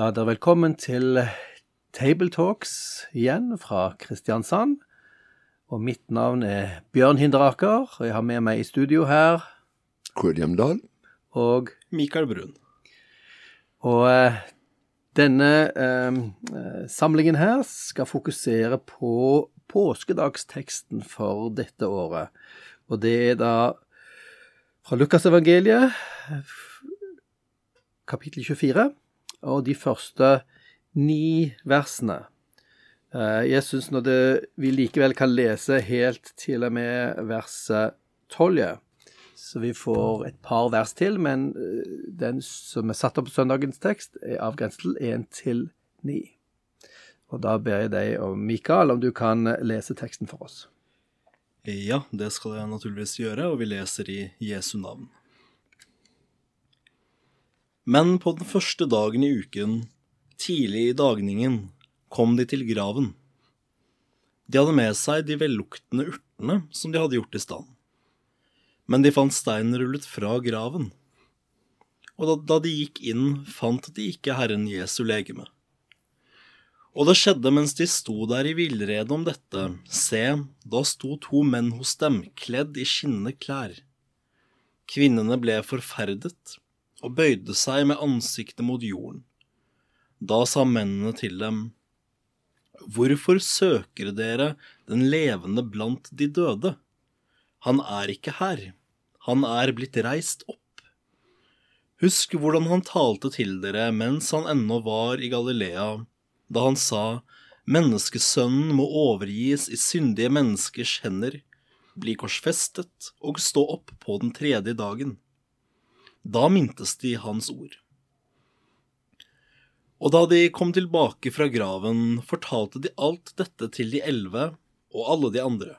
Da er dere velkommen til Tabletalks igjen fra Kristiansand. Og mitt navn er Bjørn Hinderaker, og jeg har med meg i studio her Kurt Hjemdal. og Mikael Brun. Og eh, denne eh, eh, samlingen her skal fokusere på påskedagsteksten for dette året. Og det er da fra Lukasevangeliet, kapittel 24, og de første ni versene. Eh, Jeg syns når det, vi likevel kan lese helt til og med verset 12. Så vi får et par vers til, men eh, den som er satt opp på søndagens tekst, er avgrenset til 1 til 9. Og da ber jeg deg og Mikael om du kan lese teksten for oss. Ja, det skal jeg naturligvis gjøre, og vi leser i Jesu navn. Men på den første dagen i uken, tidlig i dagningen, kom de til graven. De hadde med seg de velluktende urtene som de hadde gjort i stand. Men de fant steinen rullet fra graven. Og da, da de gikk inn, fant de ikke Herren Jesu legeme. Og det skjedde mens de sto der i villrede om dette, se, da sto to menn hos dem, kledd i skinnende klær. Kvinnene ble forferdet og bøyde seg med ansiktet mot jorden. Da sa mennene til dem, Hvorfor søker dere den levende blant de døde? Han er ikke her, han er blitt reist opp. Husk hvordan han talte til dere mens han ennå var i Galilea, da han sa, Menneskesønnen må overgis i syndige menneskers hender, bli korsfestet og stå opp på den tredje dagen. Da mintes de hans ord. Og da de kom tilbake fra graven, fortalte de alt dette til de elleve og alle de andre.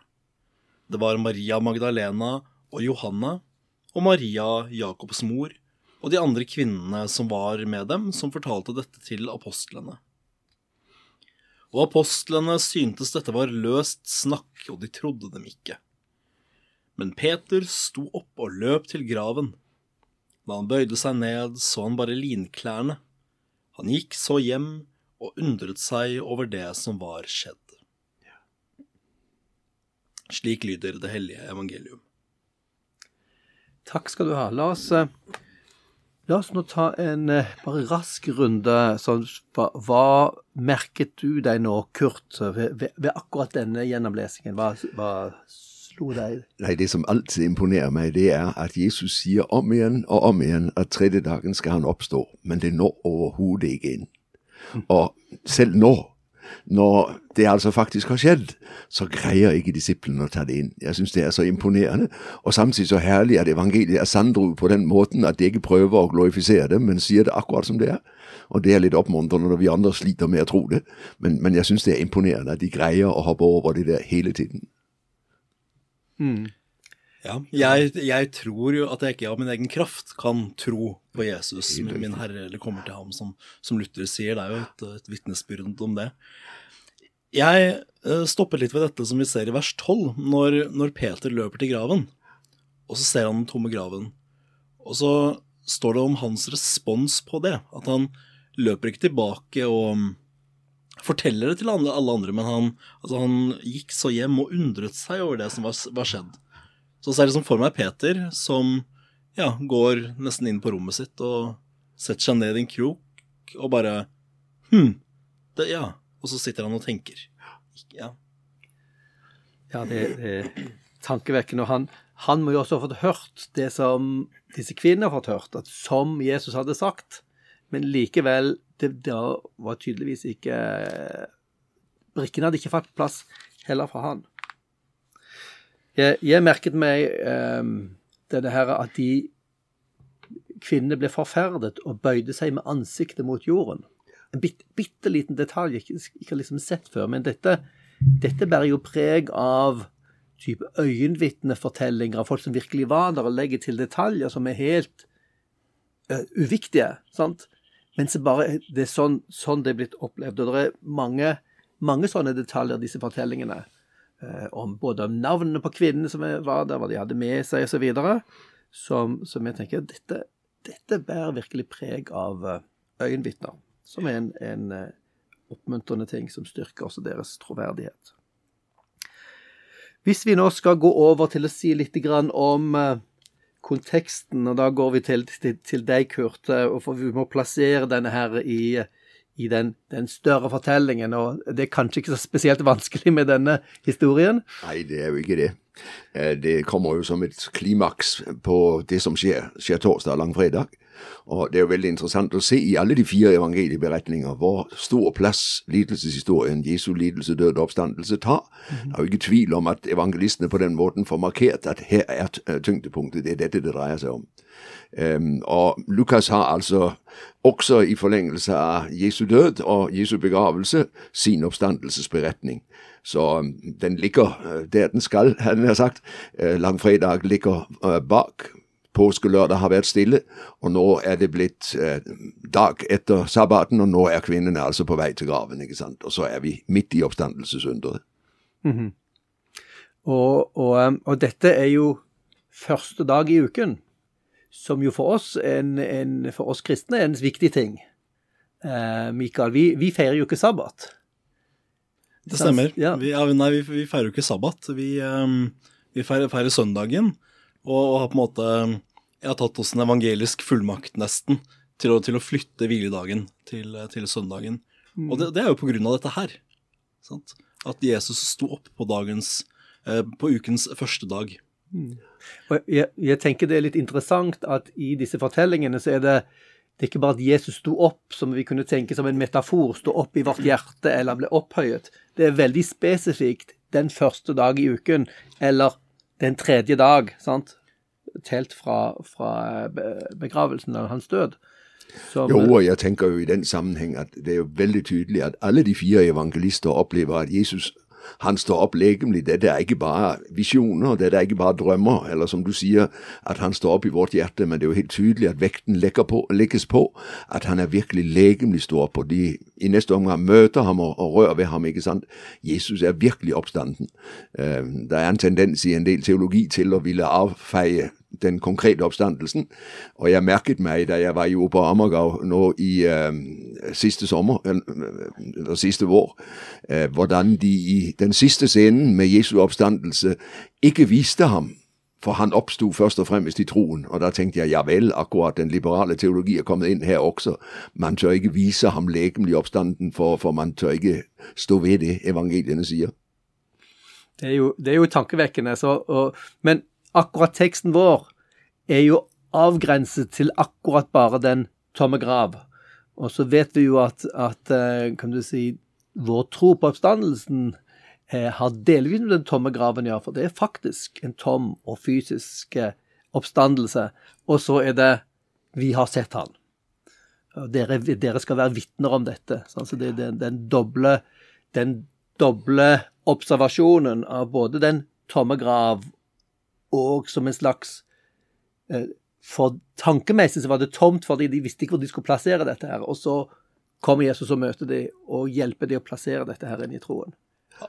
Det var Maria Magdalena og Johanna og Maria, Jakobs mor, og de andre kvinnene som var med dem, som fortalte dette til apostlene. Og apostlene syntes dette var løst snakk, og de trodde dem ikke. Men Peter sto opp og løp til graven. Da han bøyde seg ned, så han bare linklærne. Han gikk så hjem og undret seg over det som var skjedd. Slik lyder det hellige evangelium. Takk skal du ha. La oss, eh, la oss nå ta en eh, bare rask runde. Sånn, hva, hva merket du deg nå, Kurt, ved, ved, akkurat denne gjennomlesingen? Hva, hva slo deg? Nei, det som alltid imponerer meg, det er at Jesus sier om igjen og om igjen at tredje dagen skal han oppstå, men det når overhodet ikke inn. Og selv nå, når det altså faktisk har skjedd, så greier ikke disiplene å ta det inn. Jeg syns det er så imponerende, og samtidig så herlig at evangeliet er sanndru på den måten at de ikke prøver å glorifisere det, men sier det akkurat som det er. Og det er litt oppmuntrende når vi andre sliter med å tro det, men, men jeg syns det er imponerende at de greier å hoppe over det der hele tiden. Ja, jeg, jeg tror jo at jeg ikke av min egen kraft kan tro på Jesus min Herre eller kommer til ham, som, som Luther sier. Det er jo et, et vitnesbyrd om det. Jeg eh, stopper litt ved dette som vi ser i vers 12, når, når Peter løper til graven. Og så ser han den tomme graven. Og så står det om hans respons på det. At han løper ikke tilbake og mm, forteller det til alle, alle andre, men han, altså han gikk så hjem og undret seg over det som var, var skjedd. Så ser jeg liksom for meg Peter som ja, går nesten inn på rommet sitt og setter seg ned i en krok og bare Hm. Det, ja. Og så sitter han og tenker. Ja. Ja, det, er tankevekkende. Og han, han må jo også ha fått hørt det som disse kvinnene har fått hørt, at som Jesus hadde sagt. Men likevel, det, det var tydeligvis ikke Brikkene hadde ikke fått plass heller fra han. Jeg, jeg merket meg eh, denne her at de kvinnene ble forferdet og bøyde seg med ansiktet mot jorden. En bit, bitte liten detalj jeg ikke, ikke har liksom sett før, men dette, dette bærer jo preg av type øyenvitnefortellinger av folk som virkelig var der, og legger til detaljer som er helt uh, uviktige. sant? Men så bare, det er sånn, sånn, det er blitt opplevd. Og det er mange, mange sånne detaljer, disse fortellingene. Eh, om både om navnene på kvinnene som var der, hva de hadde med seg osv. Som, som jeg tenker dette, dette bærer virkelig preg av uh, øyenvitner. Som er en, en oppmuntrende ting som styrker også deres troverdighet. Hvis vi nå skal gå over til å si litt om eh, konteksten, og da går vi til, til, til deg, Kurt, og for vi må plassere denne her i, i den, den, større fortellingen. Og det er kanskje ikke så spesielt vanskelig med denne historien? Nei, det er jo ikke det. Eh, det kommer jo som et klimaks på det som skjer, skjer torsdag langfredag. Og Det er jo veldig interessant å se i alle de fire evangelieberetninger hvor stor plass lidelseshistorien, Jesu lidelse, død og oppstandelse, tar. Det er jo ikke tvil om at evangelistene på den måten får markert at her er øh, tyngdepunktet. Det er dette det dreier seg om. Um, og Lukas har altså også i forlengelse av Jesu død og Jesu begravelse sin oppstandelsesberetning. Så um, den ligger øh, der den skal, hadde jeg sagt. Uh, langfredag ligger uh, bak Påskelørdag har vært stille, og nå er det blitt eh, dag etter sabbaten, og nå er kvinnene altså på vei til graven. ikke sant? Og så er vi midt i oppstandelsesunderet. Mm -hmm. og, og, um, og, dette er jo første dag i uken, som jo for oss, en, en, for oss kristne er en viktig ting. Eh, Mikael, vi, vi, feirer jo ikke sabbat. Det stemmer. Ja. Vi, ja, nei, vi, vi, feirer jo ikke sabbat. Vi, um, feirer, feirer søndagen. Og, har på en måte Jeg har tatt oss en evangelisk fullmakt, nesten, til å, til å flytte hviledagen til, til søndagen. Mm. Og det, det, er jo på grunn av dette her. Sant? At Jesus sto opp på, dagens, eh, på ukens første dag. Mm. Jeg, jeg, tenker det er litt interessant at i disse fortellingene så er det det er ikke bare at Jesus sto opp, som vi kunne tenke som en metafor, sto opp i vårt hjerte eller ble opphøyet. Det er veldig spesifikt den første dag i uken, eller den tredje dag, sant? Telt fra, fra begravelsen av hans død. Som, jo, og jeg tenker jo i den sammenheng at det er jo veldig tydelig at alle de fire evangelister opplever at Jesus han står opp legemlig. Dette er ikke bare visjoner, dette er ikke bare drømmer, eller som du sier, at han står opp i vårt hjerte, men det er jo helt tydelig at vekten på, legges på at han er virkelig legemlig står opp, og de i neste omgang møter ham og, og rører ved ham. ikke sant? Jesus er virkelig oppstanden. Uh, der er en tendens i en del teologi til å ville avfeie den konkrete oppstandelsen. Og jeg merket meg da jeg var jo på Ammergau nå i uh, siste sommer, eller siste vår, uh, hvordan de i den siste scenen med Jesu oppstandelse ikke viste ham. For han oppsto først og fremst i troen, og da tenkte jeg ja vel, akkurat den liberale teologi er kommet inn her også. Man tør ikke vise ham legemlig oppstanden, for, for man tør ikke stå ved det evangeliene sier. Det er jo, det er jo tankevekkende. Så, og, men akkurat teksten vår er jo avgrenset til akkurat bare den tomme grav. Og så vet vi jo at, at eh, kan du si, vår tro på oppstandelsen eh, har delvis med den tomme graven å gjøre, for det er faktisk en tom og fysisk eh, oppstandelse. Og så er det 'vi har sett han'. Dere, dere skal være vitner om dette. Så det er den, doble, den doble observasjonen av både den tomme grav og som en slags eh, For tankemessig så var det tomt fordi de visste ikke hvor de skulle plassere dette her. Og så kommer Jesus og møter dem og hjelper dem å plassere dette her inn i troen.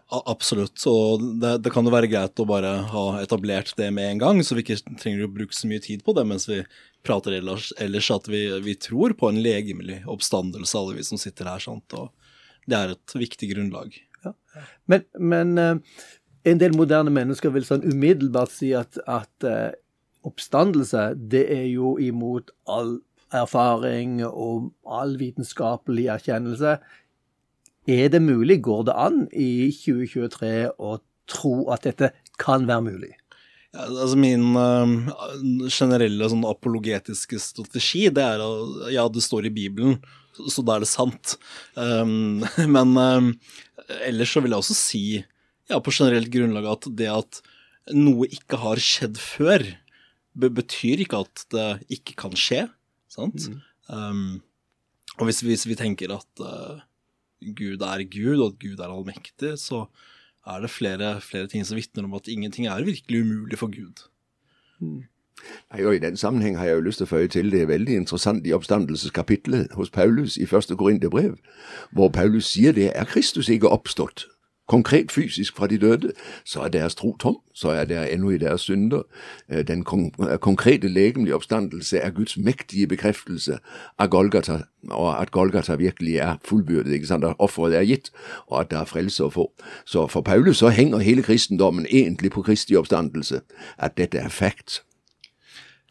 Absolutt. Og det, det, kan jo være greit å bare ha etablert det med en gang, så vi ikke trenger å bruke så mye tid på det mens vi prater ellers, ellers at vi, vi tror på en legemlig oppstandelse, alle vi som sitter her. sant? Og det er et viktig grunnlag. Ja. Men, men uh, en del moderne mennesker vil sånn umiddelbart si at, at uh, oppstandelse, det er jo imot all erfaring og all vitenskapelig erkjennelse. Er det mulig, går det an i 2023 å tro at dette kan være mulig? Ja, altså Min uh, generelle sånn apologetiske strategi det er at ja, det står i Bibelen, så, så da er det sant. Um, men um, ellers så vil jeg også si ja, på generelt grunnlag at det at noe ikke har skjedd før, betyr ikke at det ikke kan skje. Sant? Um, og hvis, hvis vi tenker at uh, Gud er Gud, og at Gud er allmektig, så er det flere, flere ting som vitner om at ingenting er virkelig umulig for Gud. Nei, og I den sammenheng har jeg jo lyst til å føye til det er veldig interessant i oppstandelseskapitlet hos Paulus i første Korinterbrev, hvor Paulus sier det er Kristus ikke oppstått, konkret fysisk fra de døde, så er deres tro tom, så er dere ennå i deres synder. Eh, Den konkrete legemlige oppstandelse er Guds mektige bekreftelse av Golgata, og at Golgata virkelig er fullbyrdet, ikke sant, at offeret er gitt, og at det er frelse å få. Så for Paulus så henger hele kristendommen egentlig på Kristi oppstandelse, at dette er fact.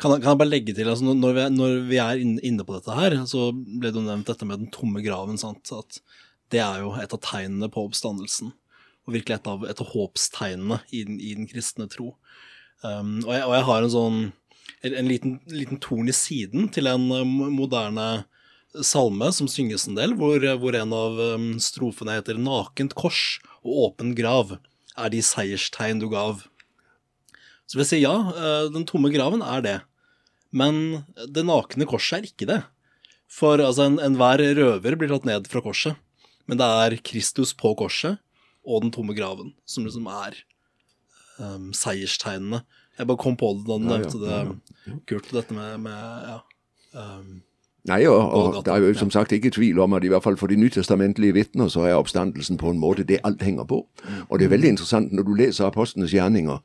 Kan jeg, kan jeg bare legge til, altså når, vi, når vi er inne på dette her, så ble det jo nevnt dette med den tomme graven. sant? At det er jo et av tegnene på oppstandelsen. Og virkelig et av, et av håpstegnene i den, i den kristne tro. Um, og, jeg, og jeg har en sånn en, en liten, liten torn i siden til en eh, moderne salme som synges en del, hvor, hvor en av um, strofene heter 'Nakent kors og åpen grav er de seierstegn du gav'. Så vil jeg si ja, eh, den tomme graven er det. Men det nakne korset er ikke det. For altså, en- enhver røver blir tatt ned fra korset. Men det er Kristus på korset og den tomme graven som liksom er um, seierstegnene. Jeg bare kom på det da du Ja, ja, nevnte det, ja, Kurt, dette med, med ja. Um, Nei, og, og det er jo som sagt ikke tvil om at i hvert fall for de nytestamentlige vitner så er oppstandelsen på en måte det alt henger på. Og det er veldig interessant når du leser apostlenes gjerninger,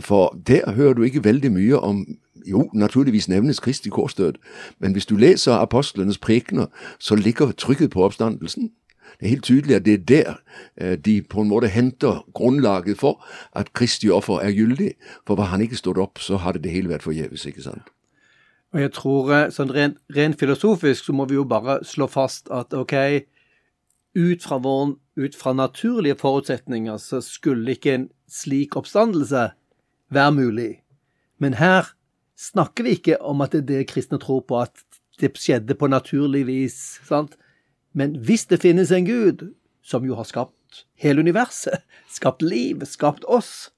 for der hører du ikke veldig mye om jo, naturligvis nevnes Kristi korsdød, men hvis du leser apostlenes prekener, så ligger trykket på oppstandelsen. Det er helt tydelig at det er der eh, de på en måte henter grunnlaget for at Kristi offer er gyldig. For var han ikke stått opp, så hadde det hele vært forgjeves, ikke sant? Og jeg tror sånn rent, rent filosofisk så må vi jo bare slå fast at OK, ut fra, vår, ut fra naturlige forutsetninger så skulle ikke en slik oppstandelse være mulig. Men her snakker vi ikke om at det er det kristne tror på, at det skjedde på naturlig vis. sant? Men hvis det finnes en Gud, som jo har skapt hele universet, skapt liv, skapt oss,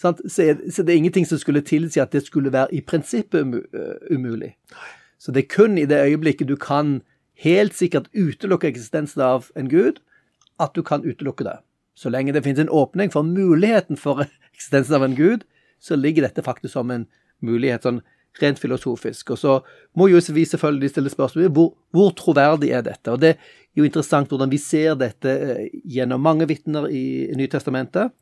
Så, er, det er ingenting som skulle tilsi at det skulle være i prinsippet øh, umulig. Så det er kun i det øyeblikket du kan helt sikkert utelukke eksistensen av en gud, at du kan utelukke det. Så lenge det finnes en åpning for muligheten for eksistensen av en gud, så ligger dette faktisk som en mulighet sånn rent filosofisk. Og så må jo vi selvfølgelig stille spørsmål hvor, hvor troverdig er dette? Og det er jo interessant hvordan vi ser dette eh, gjennom mange vitner i Nytestamentet,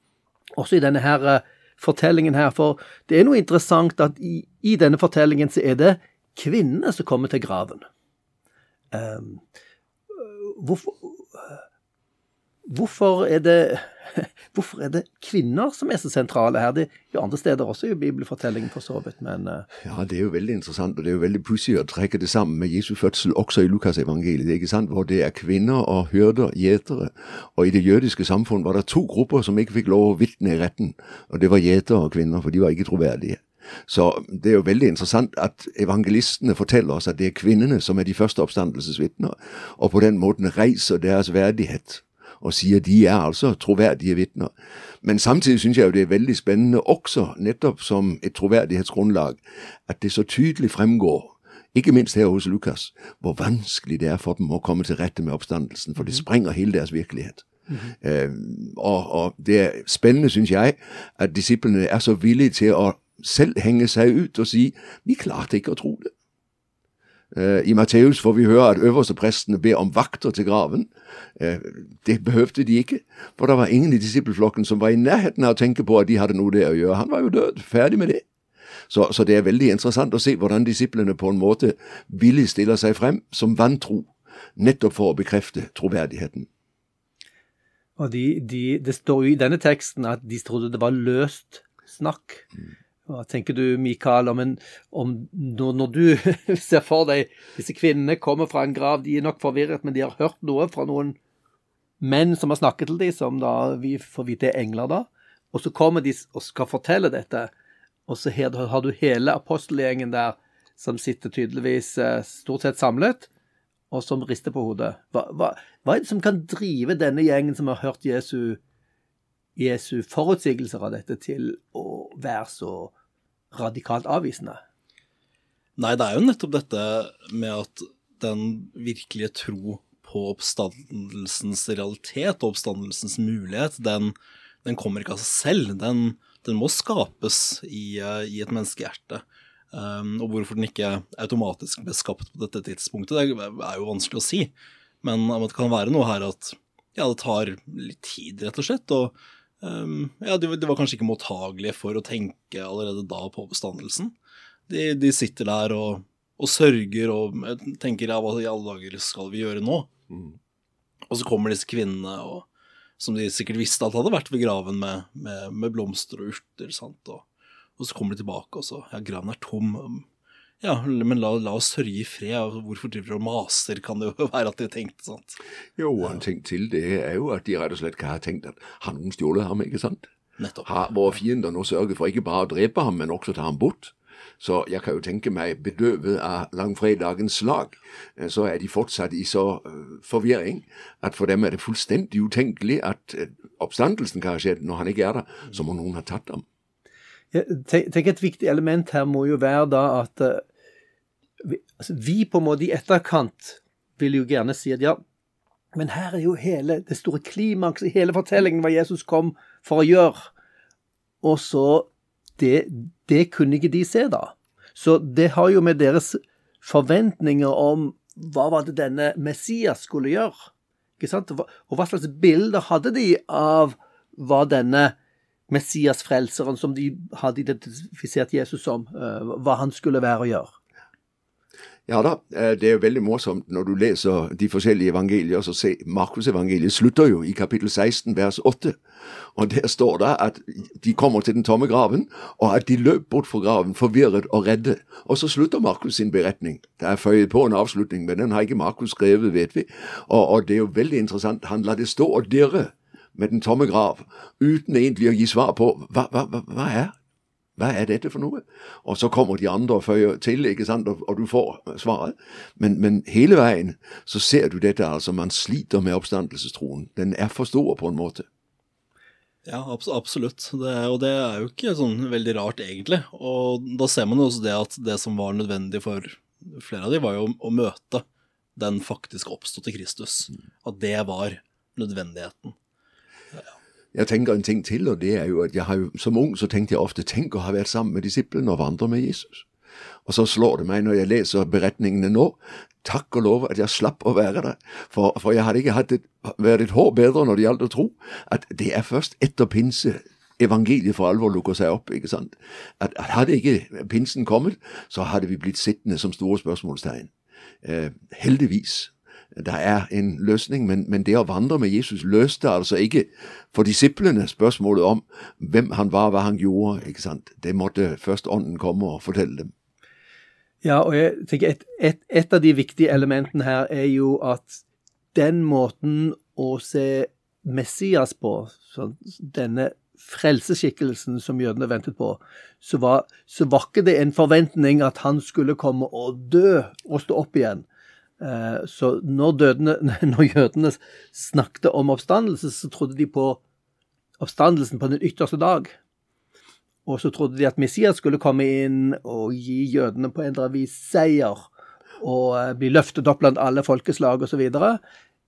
også i denne her eh, fortellingen her. For det er noe interessant at i, i denne fortellingen så er det kvinnene som kommer til graven. Um, hvorfor, hvorfor er det Hvorfor er det kvinner som er så sentrale her? Det er jo andre steder også i bibelfortellingen for så vidt, men eh, Ja, det er jo veldig interessant, og det er jo veldig pussig å trekke det sammen med Jesu fødsel også i Lukasevangeliet, ikke sant? hvor det er kvinner og hyrder, gjetere. Og i det jødiske samfunn var det to grupper som ikke fikk lov å vitne i retten, og det var gjetere og kvinner, for de var ikke troverdige. Så det er jo veldig interessant at evangelistene forteller oss at det er kvinnene som er de første oppstandelsesvitner, og på den måten reiser deres verdighet og sier de er altså troverdige vitner. Men samtidig syns jeg jo det er veldig spennende også, nettopp som et troverdighetsgrunnlag, at det så tydelig fremgår, ikke minst her hos Lukas, hvor vanskelig det er for dem å komme til rette med oppstandelsen, for det sprenger hele deres virkelighet. Eh, og, og det er spennende, syns jeg, at disiplene er så villige til å selv henge seg ut og si vi klarte ikke å tro det. Eh, I Matteus får vi høre at øversteprestene ber om vakter til graven. Eh, Det behøvde de ikke, for det var ingen i disippelflokken som var i nærheten av å tenke på at de hadde noe der å gjøre. Han var jo død, ferdig med det. Så, så det er veldig interessant å se hvordan disiplene på en måte villig stiller seg frem som vantro, nettopp for å bekrefte troverdigheten. Og de, de, det står jo i denne teksten at de trodde det var løst snakk. Hva tenker du, Mikael, om, en, om når, når du ser for deg disse kvinnene kommer fra en grav, de er nok forvirret, men de har hørt noe fra noen menn som har snakket til dem, som da vi får vite er engler, da. Og så kommer de og skal fortelle dette, og så har du hele apostelgjengen der som sitter tydeligvis eh, stort sett samlet, og som rister på hodet. Hva, hva, hva er det som kan drive denne gjengen som har hørt Jesu, Jesu forutsigelser av dette, til å være så radikalt avvisende? Nei, det er jo nettopp dette med at den virkelige tro på oppstandelsens realitet og oppstandelsens mulighet, den, den kommer ikke av seg selv. Den, den må skapes i, eh, i et menneskehjerte. Um, og hvorfor den ikke automatisk ble skapt på dette tidspunktet, det er jo vanskelig å si. Men det kan være noe her at ja, det tar litt tid, rett og slett. Og um, ja, de, de, var kanskje ikke mottagelige for å tenke allerede da på oppstandelsen de, de sitter der og, og, sørger og tenker ja, hva i alle dager skal vi gjøre nå? Mm. Og så kommer disse kvinnene, og, som de sikkert visste at hadde vært ved graven med, med, med blomster og urter. sant? Og, og, så kommer de tilbake, og så ja, graven er tom. Ja, men la, la oss sørge i fred. Hvorfor driver du og maser, kan det jo være at de tenkte. sant? Jo, en ting til det er jo at de rett og slett kan har tenkt at har noen stjålet ham, ikke sant? Nettopp. Har våre fiender nå sørget for ikke bare å drepe ham, men også ta ham bort? Så jeg kan jo tenke meg, bedøvet av langfredagens slag, eh, så er de fortsatt i så uh, forvirring at for dem er det fullstendig utenkelig at uh, oppstandelsen kan ha skjedd når han ikke er der. Så må noen ha tatt ham. Tenk, Et viktig element her må jo være da at uh, vi, altså, vi på en måte i etterkant vil jo gjerne si at ja, men her er jo hele det store klimakset, hele fortellingen hva Jesus kom for å gjøre. Og så det, det kunne ikke de se, da. Så det har jo med deres forventninger om hva var det denne Messias skulle gjøre? Ikke sant? Og hva slags bilder hadde de av hva denne Messias-frelseren som de hadde identifisert Jesus som, eh, hva han skulle være og gjøre? Ja da, eh, det er jo veldig morsomt når du leser de forskjellige evangelier. så se, Markusevangeliet slutter jo i kapittel 16 vers 8. Og der står det at de kommer til den tomme graven, og at de løp bort fra graven forvirret og redde. Og så slutter Markus sin beretning. Det er føyet på en avslutning, men den har ikke Markus skrevet, vet vi. Og, og det er jo veldig interessant. Han lar det stå og dirre med den tomme grav, uten egentlig å gi svar på hva, hva, hva, er hva er dette for noe? Og så kommer de andre og føyer til, ikke sant, og, og du får svaret. Men, men, hele veien så ser du dette, altså. Man sliter med oppstandelsestroen. Den er for stor på en måte. Ja, absolutt. Det, og det er jo ikke sånn veldig rart, egentlig. Og da ser man jo også det at det som var nødvendig for flere av de, var jo å, å møte den faktisk oppståtte Kristus. At det var nødvendigheten. Jeg tenker en ting til, og det er jo at jeg har jo, som ung så tenkte jeg ofte tenk å ha vært sammen med disiplene og vandre med Jesus. Og så slår det meg når jeg leser beretningene nå, takk og lov at jeg slapp å være der, for, for jeg hadde ikke hatt et, vært et hår bedre når det gjaldt å tro, at det er først etter pinse evangeliet for alvor lukker seg opp. ikke sant? At, at Hadde ikke pinsen kommet, så hadde vi blitt sittende som store spørsmålstegn. Eh, heldigvis det er en løsning, men, men, det å vandre med Jesus løste altså ikke for disiplene spørsmålet om hvem han var, hva han gjorde. ikke sant? Det måtte først Ånden komme og fortelle dem. Ja, og jeg tenker et, et, et av de viktige elementene her er jo at den måten å se Messias på, denne frelseskikkelsen som jødene ventet på, så var, så var ikke det en forventning at han skulle komme og dø og stå opp igjen. Eh, så når, dødene, når jødene snakket om oppstandelse, så trodde de på oppstandelsen på den ytterste dag. Og så trodde de at Messias skulle komme inn og gi jødene på en eller annen vis seier og eh, bli løftet opp blant alle folkeslag osv.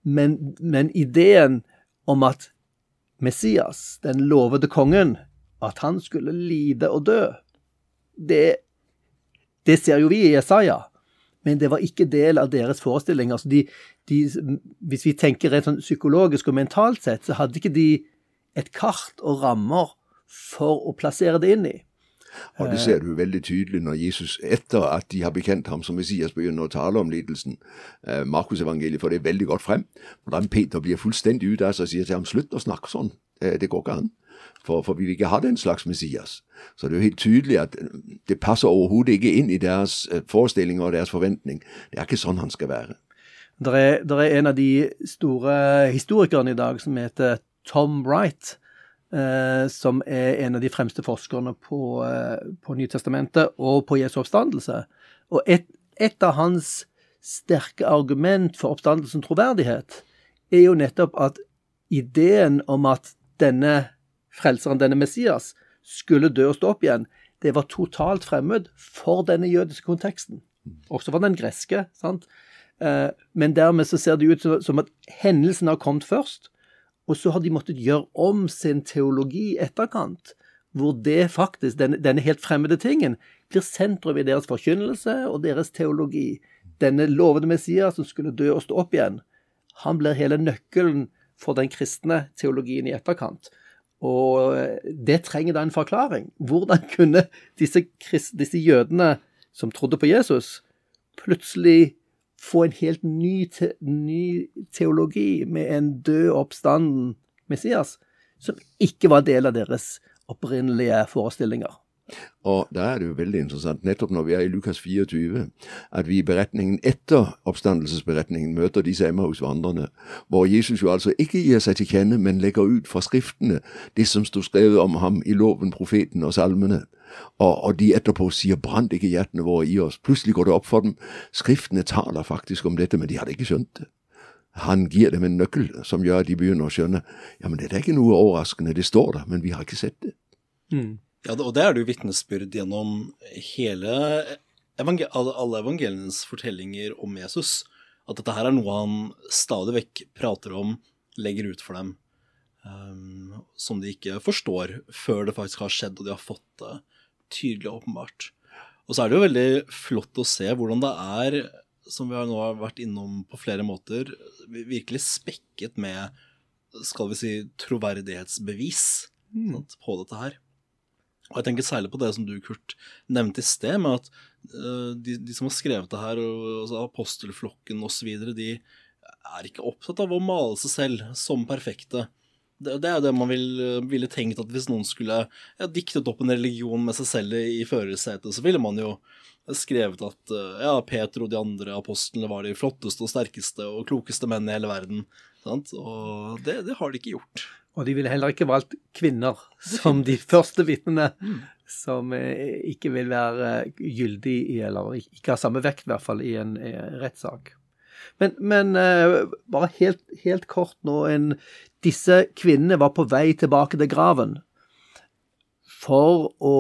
Men, men ideen om at Messias, den lovede kongen, at han skulle lide og dø, det, det ser jo vi i Jesaja men det var ikke del av deres forestilling. Altså de, de, hvis vi tenker rent sånn psykologisk og mentalt sett, så hadde ikke de et kart og rammer for å plassere det inn i. Og Det ser du veldig tydelig når Jesus, etter at de har bekjent ham som Messias, begynner å tale om lidelsen. Eh, Markusevangeliet får det veldig godt frem. Hvordan Peter blir fullstendig ute av seg og sier til ham slutt å snakke sånn. Eh, det går ikke an. For, for, vi vil ikke ha den slags Messias. Så det er jo helt tydelig at øh, det passer overhodet ikke inn i deres øh, forestillinger og deres forventning. Det er ikke sånn han skal være. Det er, er en av de store historikerne i dag som heter Tom Wright. Eh, som er en av de fremste forskerne på, eh, på Nytestamentet og på Jesu oppstandelse. Og et, et av hans sterke argument for oppstandelsens troverdighet er jo nettopp at ideen om at denne frelseren, denne Messias, skulle dø og stå opp igjen, det var totalt fremmed for denne jødiske konteksten. Også for den greske. sant? Eh, men dermed så ser det ut som at hendelsen har kommet først, og så har de måttet gjøre om sin teologi i etterkant, hvor det faktisk, denne, denne helt fremmede tingen, blir sentrum i deres forkynnelse og deres teologi. Denne lovede Messias som skulle dø og stå opp igjen, han blir hele nøkkelen for den kristne teologien i etterkant. Og det trenger da en forklaring. Hvordan kunne disse, disse jødene som trodde på Jesus, plutselig få en helt ny, te, ny teologi med en død oppstanden Messias, som ikke var del av deres opprinnelige forestillinger. Og da er det jo veldig interessant, nettopp når vi er i Lukas 24, at vi i beretningen etter oppstandelsesberetningen møter disse Emmaus-vandrerne, hvor Jesus jo altså ikke gir seg til kjenne, men legger ut fra skriftene det som sto skrevet om ham i loven, profeten og salmene. Og, og de etterpå sier 'brant ikke hjertene våre i oss'. Plutselig går det opp for dem. Skriftene taler faktisk om dette, men de hadde ikke skjønt det. Han gir dem en nøkkel som gjør at de begynner å skjønne ja, men det er ikke noe overraskende, det står der, men vi har ikke sett det. Mm. Ja, og det er det jo vitnesbyrd gjennom hele evangel alle evangelienes fortellinger om Jesus. At dette her er noe han stadig vekk prater om, legger ut for dem. Um, som de ikke forstår før det faktisk har skjedd og de har fått det tydelig og åpenbart. Og så er det jo veldig flott å se hvordan det er, som vi har nå vært innom på flere måter, virkelig spekket med skal vi si, troverdighetsbevis mm. sant, på dette her. Og jeg tenker særlig på det som du, Kurt, nevnte i sted, med at uh, de, de, som har skrevet det her, og, altså apostelflokken osv., de er ikke opptatt av å male seg selv som perfekte. Det, det er jo det man vil, ville tenkt at hvis noen skulle ja, diktet opp en religion med seg selv i førersetet, så ville man jo skrevet at uh, ja, Peter og de andre apostlene var de flotteste og sterkeste og klokeste menn i hele verden. Sant? Og det, det har de ikke gjort. Og de ville heller ikke valgt kvinner som de første vitnene, som eh, ikke vil være gyldig i, eller ikke har samme vekt, i hvert fall, i en rettssak. Men, men bare helt, helt, kort nå en, Disse kvinnene var på vei tilbake til graven for å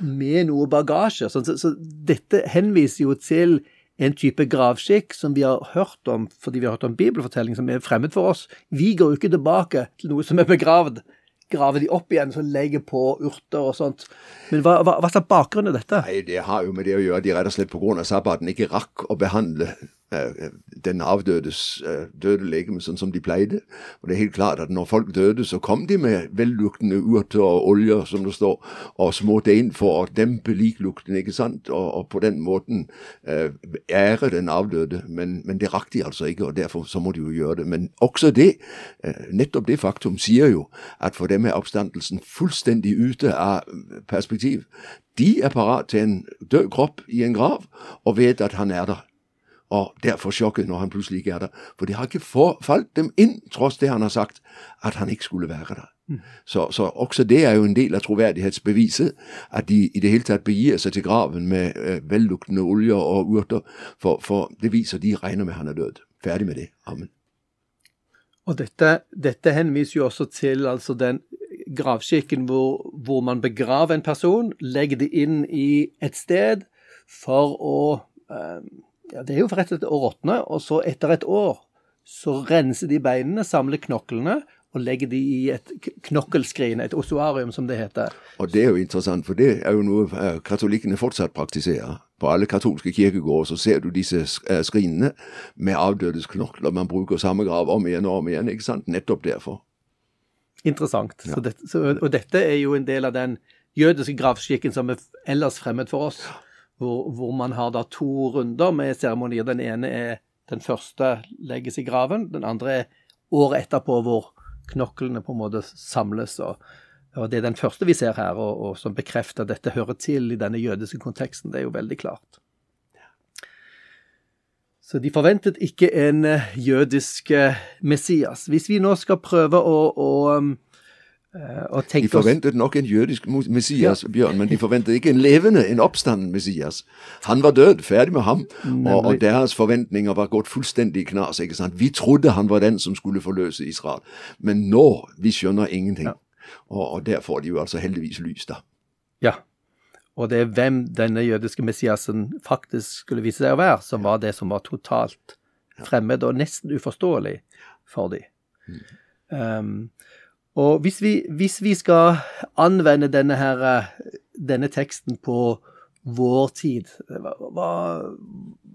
Med noe bagasje. Så, så, så dette henviser jo til en type gravskikk som vi har hørt om fordi vi har hørt om bibelfortelling som er fremmed for oss. Vi går jo ikke tilbake til noe som er begravd. Graver de opp igjen, så legger på urter og sånt. Men hva, hva, hva er bakgrunnen dette? Nei, Det har jo med det å gjøre de rett og slett pga. sabbaten ikke rakk å behandle Eh, den avdødes eh, døde legeme, sånn som de pleide. Og det er helt klart at når folk døde, så kom de med velluktende urter og oljer, som det står, og smurte inn for å dempe liklukten, ikke sant, og, og på den måten eh, ære den avdøde. Men, men, det rakk de altså ikke, og derfor så må de jo gjøre det. Men også det, eh, nettopp det faktum, sier jo at for dem er oppstandelsen fullstendig ute av perspektiv. De er parat til en død kropp i en grav, og vet at han er der og derfor sjokket når han plutselig ikke er der. For det har ikke falt dem inn, tross det han har sagt, at han ikke skulle være der. Mm. Så, så, også det er jo en del av troverdighetsbeviset, at de i det hele tatt begir seg til graven med eh, velluktende oljer og urter, for, for, det viser de regner med han er død. Ferdig med det. Amen. Og dette, dette henviser jo også til altså den gravskikken hvor, hvor man begraver en person, legger det inn i et sted for å øh, ja, Det er jo for rett og slett å råtne, og så etter et år så renser de beinene, samler knoklene og legger de i et knokkelskrin, et ossuarium som det heter. Og Det er jo interessant, for det er jo noe eh, katolikkene fortsatt praktiserer. På alle katolske kirkegårder så ser du disse eh, skrinene med avdødes knokler. Man bruker samme grav om igjen og om igjen, ikke sant? Nettopp derfor. Interessant. Ja. Så det, så, og dette er jo en del av den jødiske gravskikken som er ellers fremmed for oss. Hvor, hvor, man har da to runder med seremonier. Den ene er den første legges i graven, den andre er året etterpå, hvor knoklene på en måte samles. og, og Det er den første vi ser her, og, og som bekrefter at dette hører til i denne jødiske konteksten. Det er jo veldig klart. Så de forventet ikke en jødisk Messias. Hvis vi nå skal prøve å, å Uh, de forventet nok en jødisk Messias, ja. Bjørn, men de forventet ikke en levende, en oppstanden Messias. Han var død, ferdig med ham, og, og, deres forventninger var gått fullstendig i knas. ikke sant? Vi trodde han var den som skulle forløse Israel, men nå vi skjønner ingenting. Ja. Og, og, der får de jo altså heldigvis lys, da. Ja, Og det er hvem denne jødiske Messiasen faktisk skulle vise seg å være, som var det som var totalt fremmed og nesten uforståelig for dem. Um, og hvis vi, hvis vi, skal anvende denne, her, denne teksten på vår tid, hva,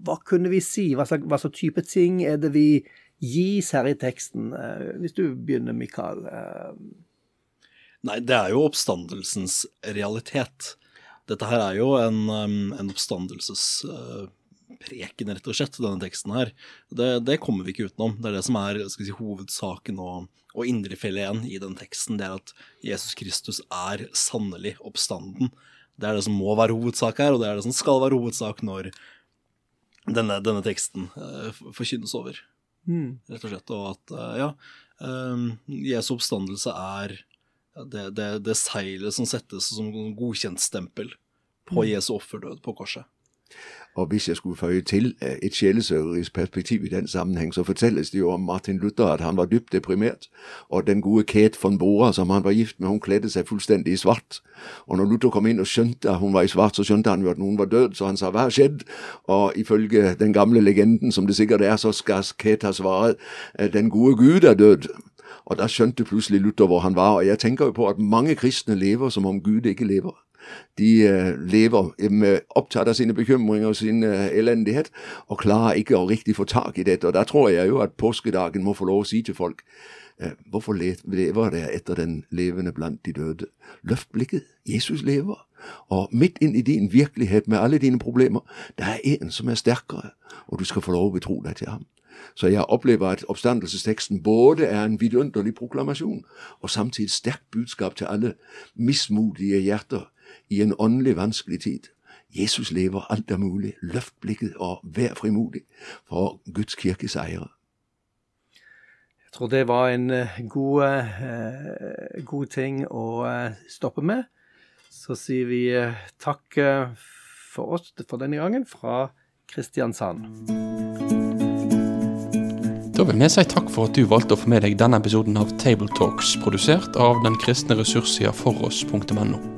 hva, kunne vi si? Hva slags, hva slags, type ting er det vi gis her i teksten? Uh, hvis du begynner, Mikael. Nei, det er jo oppstandelsens realitet. Dette her er jo en, oppstandelses... en oppstandelsespreken, rett og slett, denne teksten her. Det, det, kommer vi ikke utenom. Det er det som er si, hovedsaken og, og indrefileten i den teksten. Det er at Jesus Kristus er sannelig oppstanden. Det er det som må være hovedsak her, og det er det som skal være hovedsak når denne, denne teksten uh, forkynnes over. Mm. Rett og slett. Og at, uh, ja, um, Jesu oppstandelse er det, det, det seilet som settes som godkjent stempel på mm. Jesu offerdød på korset. Og hvis jeg skulle føye til øh, et sjelesørgerisk perspektiv i den sammenheng, så fortelles det jo om Martin Luther at han var dypt deprimert, og den gode Kate von Bora som han var gift med, hun kledde seg fullstendig i svart. Og når Luther kom inn og skjønte at hun var i svart, så skjønte han jo at noen var død, så han sa hva har skjedd? Og ifølge den gamle legenden, som det sikkert er, så skal Kate ha svaret den gode Gud er død. Og da skjønte plutselig Luther hvor han var. Og jeg tenker jo på at mange kristne lever som om Gud ikke lever. De uh, lever med, opptatt av sine bekymringer og sin uh, elendighet, og klarer ikke å riktig få tak i dette. Og Da tror jeg jo at påskedagen må få lov å si til folk hvorfor lever dere etter den levende blant de døde? Løft blikket. Jesus lever. Og midt inn i din virkelighet med alle dine problemer, det er en som er sterkere, og du skal få lov å betro deg til ham. Så jeg opplever at oppstandelsesteksten både er en vidunderlig proklamasjon og samtidig et sterkt budskap til alle mismodige hjerter i en åndelig vanskelig tid. Jesus lever, alt er mulig. Løft blikket og vær frimodig, for Guds kirke seirer. Jeg tror det var en eh, god, eh, god ting å uh, stoppe med. Så sier vi uh, takk for oss for denne gangen fra Kristiansand. Da vil vi si takk for at du valgte å få med deg denne episoden av Table Talks, produsert av den kristne ressurssida foross.no.